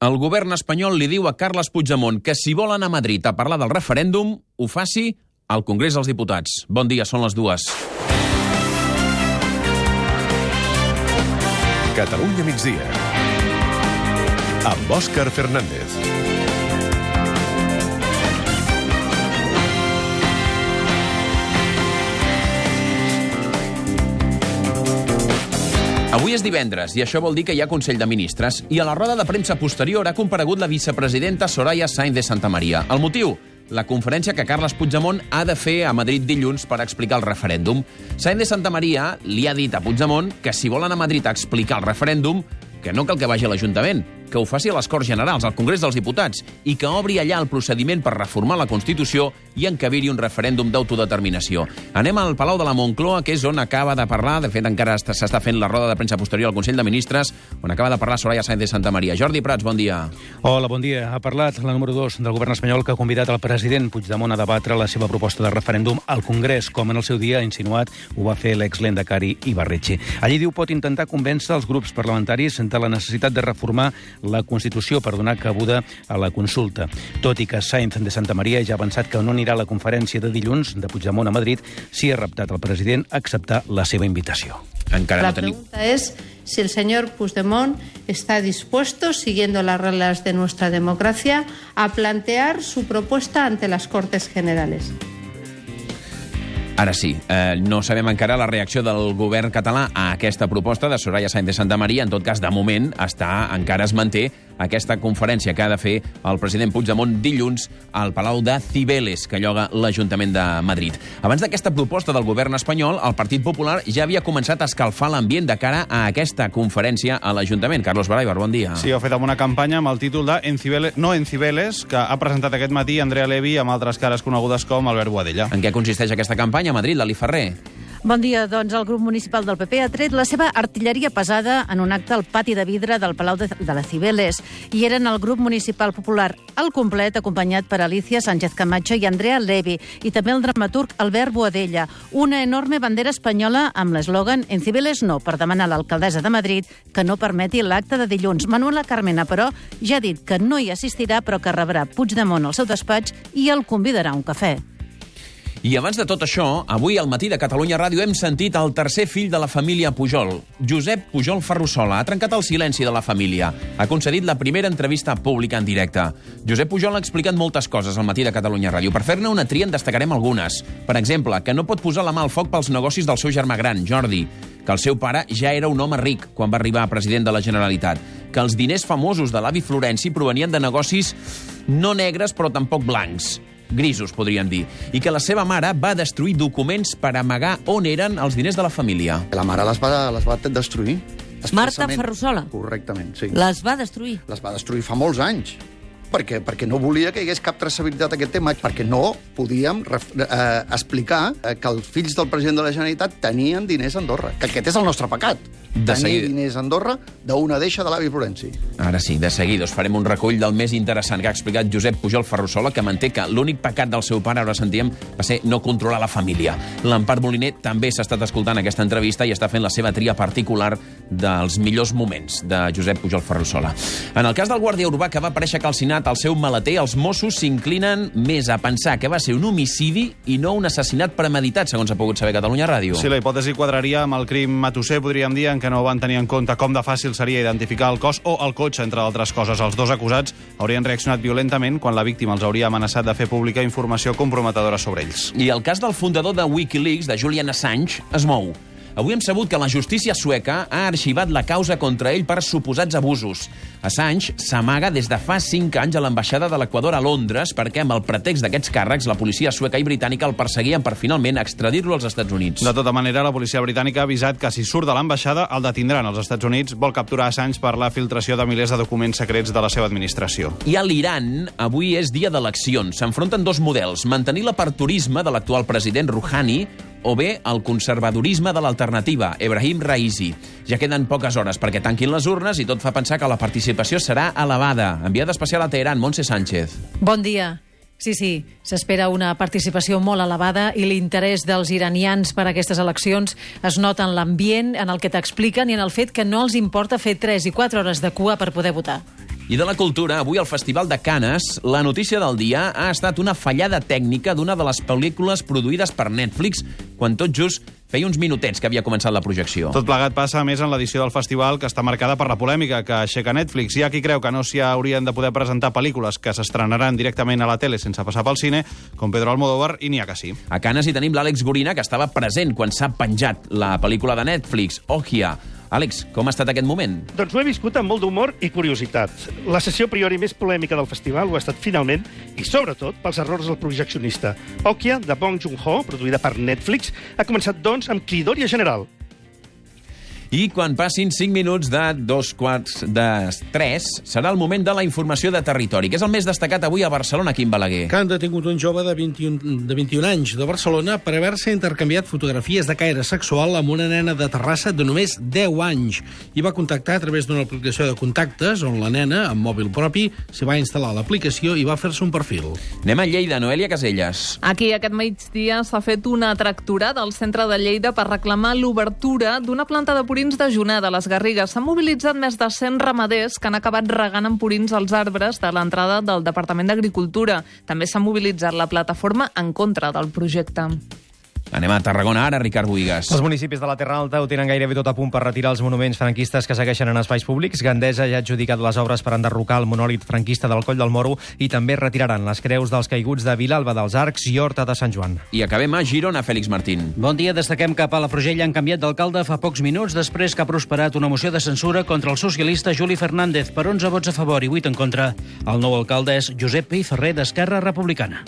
El govern espanyol li diu a Carles Puigdemont que si vol anar a Madrid a parlar del referèndum, ho faci al Congrés dels Diputats. Bon dia, són les dues. Catalunya migdia. Amb Òscar Fernández. Avui és divendres i això vol dir que hi ha Consell de Ministres i a la roda de premsa posterior ha comparegut la vicepresidenta Soraya Sainz de Santa Maria. El motiu? La conferència que Carles Puigdemont ha de fer a Madrid dilluns per explicar el referèndum. Sainz de Santa Maria li ha dit a Puigdemont que si vol anar a Madrid explicar el referèndum, que no cal que vagi a l'Ajuntament, que ho faci a les Corts Generals, al Congrés dels Diputats, i que obri allà el procediment per reformar la Constitució i encabir-hi un referèndum d'autodeterminació. Anem al Palau de la Moncloa, que és on acaba de parlar, de fet encara s'està fent la roda de premsa posterior al Consell de Ministres, on acaba de parlar Soraya Sáenz de Santa Maria. Jordi Prats, bon dia. Hola, bon dia. Ha parlat la número 2 del govern espanyol que ha convidat el president Puigdemont a debatre la seva proposta de referèndum al Congrés, com en el seu dia ha insinuat ho va fer l'ex-Lendakari Ibarretxe. Allí diu pot intentar convèncer els grups parlamentaris de la necessitat de reformar la Constitució per donar cabuda a la consulta. Tot i que Sainz de Santa Maria ja ha avançat que no anirà a la conferència de dilluns de Puigdemont a Madrid, sí ha reptat al president acceptar la seva invitació. Encara La no tenim... pregunta es si el señor Puigdemont está dispuesto, siguiendo las reglas de nuestra democracia, a plantear su propuesta ante las Cortes Generales. Ara sí, eh, no sabem encara la reacció del govern català a aquesta proposta de Soraya Sáenz de Santa Maria. En tot cas, de moment, està, encara es manté aquesta conferència que ha de fer el president Puigdemont dilluns al Palau de Cibeles, que lloga l'Ajuntament de Madrid. Abans d'aquesta proposta del govern espanyol, el Partit Popular ja havia començat a escalfar l'ambient de cara a aquesta conferència a l'Ajuntament. Carlos Baraibar, bon dia. Sí, ho ha fet amb una campanya amb el títol de Encibeles, No Encibeles, que ha presentat aquest matí Andrea Levy amb altres cares conegudes com Albert Boadella. En què consisteix aquesta campanya a Madrid, Lali Ferrer? Bon dia. Doncs el grup municipal del PP ha tret la seva artilleria pesada en un acte al pati de vidre del Palau de, de la Cibeles. I eren el grup municipal popular al complet, acompanyat per Alicia Sánchez Camacho i Andrea Levi, i també el dramaturg Albert Boadella. Una enorme bandera espanyola amb l'eslògan En Cibeles no, per demanar a l'alcaldessa de Madrid que no permeti l'acte de dilluns. Manuela Carmena, però, ja ha dit que no hi assistirà, però que rebrà Puigdemont al seu despatx i el convidarà a un cafè. I abans de tot això, avui al matí de Catalunya Ràdio hem sentit el tercer fill de la família Pujol, Josep Pujol Ferrusola. Ha trencat el silenci de la família. Ha concedit la primera entrevista pública en directe. Josep Pujol ha explicat moltes coses al matí de Catalunya Ràdio. Per fer-ne una tria en destacarem algunes. Per exemple, que no pot posar la mà al foc pels negocis del seu germà gran, Jordi, que el seu pare ja era un home ric quan va arribar a president de la Generalitat, que els diners famosos de l'avi Florenci provenien de negocis no negres però tampoc blancs, grisos, podríem dir, i que la seva mare va destruir documents per amagar on eren els diners de la família. La mare les va, les va destruir. Marta. Ferrusola? Correctament, sí. Les va destruir. Les va destruir fa molts anys. Perquè, perquè no volia que hi hagués cap traçabilitat a aquest tema, perquè no podíem eh, explicar eh, que els fills del president de la Generalitat tenien diners a Andorra. Que aquest és el nostre pecat. De Tenir seguida. diners a Andorra d'una deixa de l'avi Florenci. Ara sí, de seguida us farem un recull del més interessant que ha explicat Josep Pujol Ferrusola, que manté que l'únic pecat del seu pare, ara sentíem, va ser no controlar la família. L'Empar Moliner també s'ha estat escoltant aquesta entrevista i està fent la seva tria particular dels millors moments de Josep Pujol Ferrusola. En el cas del guàrdia urbà que va aparèixer calcinat al seu maleter, els Mossos s'inclinen més a pensar que va ser un homicidi i no un assassinat premeditat, segons ha pogut saber Catalunya Ràdio. Si la hipòtesi quadraria amb el crim matusser, podríem dir, en què no van tenir en compte com de fàcil seria identificar el cos o el cotxe, entre altres coses. Els dos acusats haurien reaccionat violentament quan la víctima els hauria amenaçat de fer pública informació comprometedora sobre ells. I el cas del fundador de Wikileaks, de Julian Assange, es mou. Avui hem sabut que la justícia sueca ha arxivat la causa contra ell per suposats abusos. Assange s'amaga des de fa 5 anys a l'ambaixada de l'Equador a Londres perquè amb el pretext d'aquests càrrecs la policia sueca i britànica el perseguien per finalment extradir-lo als Estats Units. De tota manera, la policia britànica ha avisat que si surt de l'ambaixada el detindran als Estats Units. Vol capturar Assange per la filtració de milers de documents secrets de la seva administració. I a l'Iran, avui és dia d'eleccions. S'enfronten dos models, mantenir l'aperturisme de l'actual president Rouhani o bé el conservadorisme de l'alternativa, Ebrahim Raisi. Ja queden poques hores perquè tanquin les urnes i tot fa pensar que la participació serà elevada. Enviada especial a Teheran, Montse Sánchez. Bon dia. Sí, sí, s'espera una participació molt elevada i l'interès dels iranians per a aquestes eleccions es nota en l'ambient, en el que t'expliquen i en el fet que no els importa fer 3 i 4 hores de cua per poder votar. I de la cultura, avui al Festival de Canes, la notícia del dia ha estat una fallada tècnica d'una de les pel·lícules produïdes per Netflix, quan tot just feia uns minutets que havia començat la projecció. Tot plegat passa, a més, en l'edició del festival que està marcada per la polèmica que aixeca Netflix. Hi ha qui creu que no s'hi haurien de poder presentar pel·lícules que s'estrenaran directament a la tele sense passar pel cine, com Pedro Almodóvar, i n'hi ha que sí. A Canes hi tenim l'Àlex Gorina, que estava present quan s'ha penjat la pel·lícula de Netflix, Okia. Àlex, com ha estat aquest moment? Doncs ho he viscut amb molt d'humor i curiositat. La sessió a priori més polèmica del festival ho ha estat finalment, i sobretot pels errors del projeccionista. Okia, de Bong Joon-ho, produïda per Netflix, ha començat, doncs, amb cridòria general. I quan passin 5 minuts de dos quarts de 3, serà el moment de la informació de territori, que és el més destacat avui a Barcelona, Quim Balaguer. Que han detingut un jove de 21, de 21 anys de Barcelona per haver-se intercanviat fotografies de caire sexual amb una nena de Terrassa de només 10 anys. I va contactar a través d'una aplicació de contactes on la nena, amb mòbil propi, s'hi va instal·lar l'aplicació i va fer-se un perfil. Anem a Lleida, Noelia Caselles. Aquí aquest migdia s'ha fet una tracturada al centre de Lleida per reclamar l'obertura d'una planta de purins de Juneda, a les Garrigues. S'han mobilitzat més de 100 ramaders que han acabat regant amb purins els arbres de l'entrada del Departament d'Agricultura. També s'ha mobilitzat la plataforma en contra del projecte. Anem a Tarragona ara, Ricard Buigas. Els municipis de la Terra Alta ho tenen gairebé tot a punt per retirar els monuments franquistes que segueixen en espais públics. Gandesa ja ha adjudicat les obres per enderrocar el monòlit franquista del Coll del Moro i també retiraran les creus dels caiguts de Vilalba dels Arcs i Horta de Sant Joan. I acabem a Girona, Fèlix Martín. Bon dia, destaquem que a Palafrugell han canviat d'alcalde fa pocs minuts després que ha prosperat una moció de censura contra el socialista Juli Fernández per 11 vots a favor i 8 en contra. El nou alcalde és Josep Pi Ferrer d'Esquerra Republicana.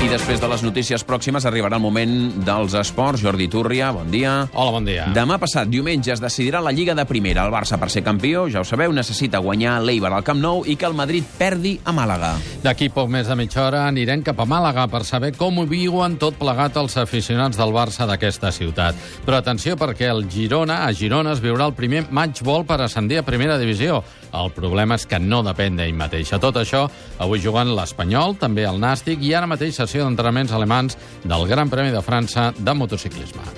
I després de les notícies pròximes arribarà el moment dels esports. Jordi Túrria, bon dia. Hola, bon dia. Demà passat, diumenge, es decidirà la Lliga de Primera. El Barça, per ser campió, ja ho sabeu, necessita guanyar l'Eibar al Camp Nou i que el Madrid perdi a Màlaga. D'aquí poc més de mitja hora anirem cap a Màlaga per saber com ho viuen tot plegat els aficionats del Barça d'aquesta ciutat. Però atenció perquè el Girona, a Girona es viurà el primer match ball per ascendir a primera divisió. El problema és que no depèn d'ell mateix. A tot això, avui jugant l'Espanyol, també el Nàstic, i ara mateix sessió d'entrenaments alemans del Gran Premi de França de motociclisme.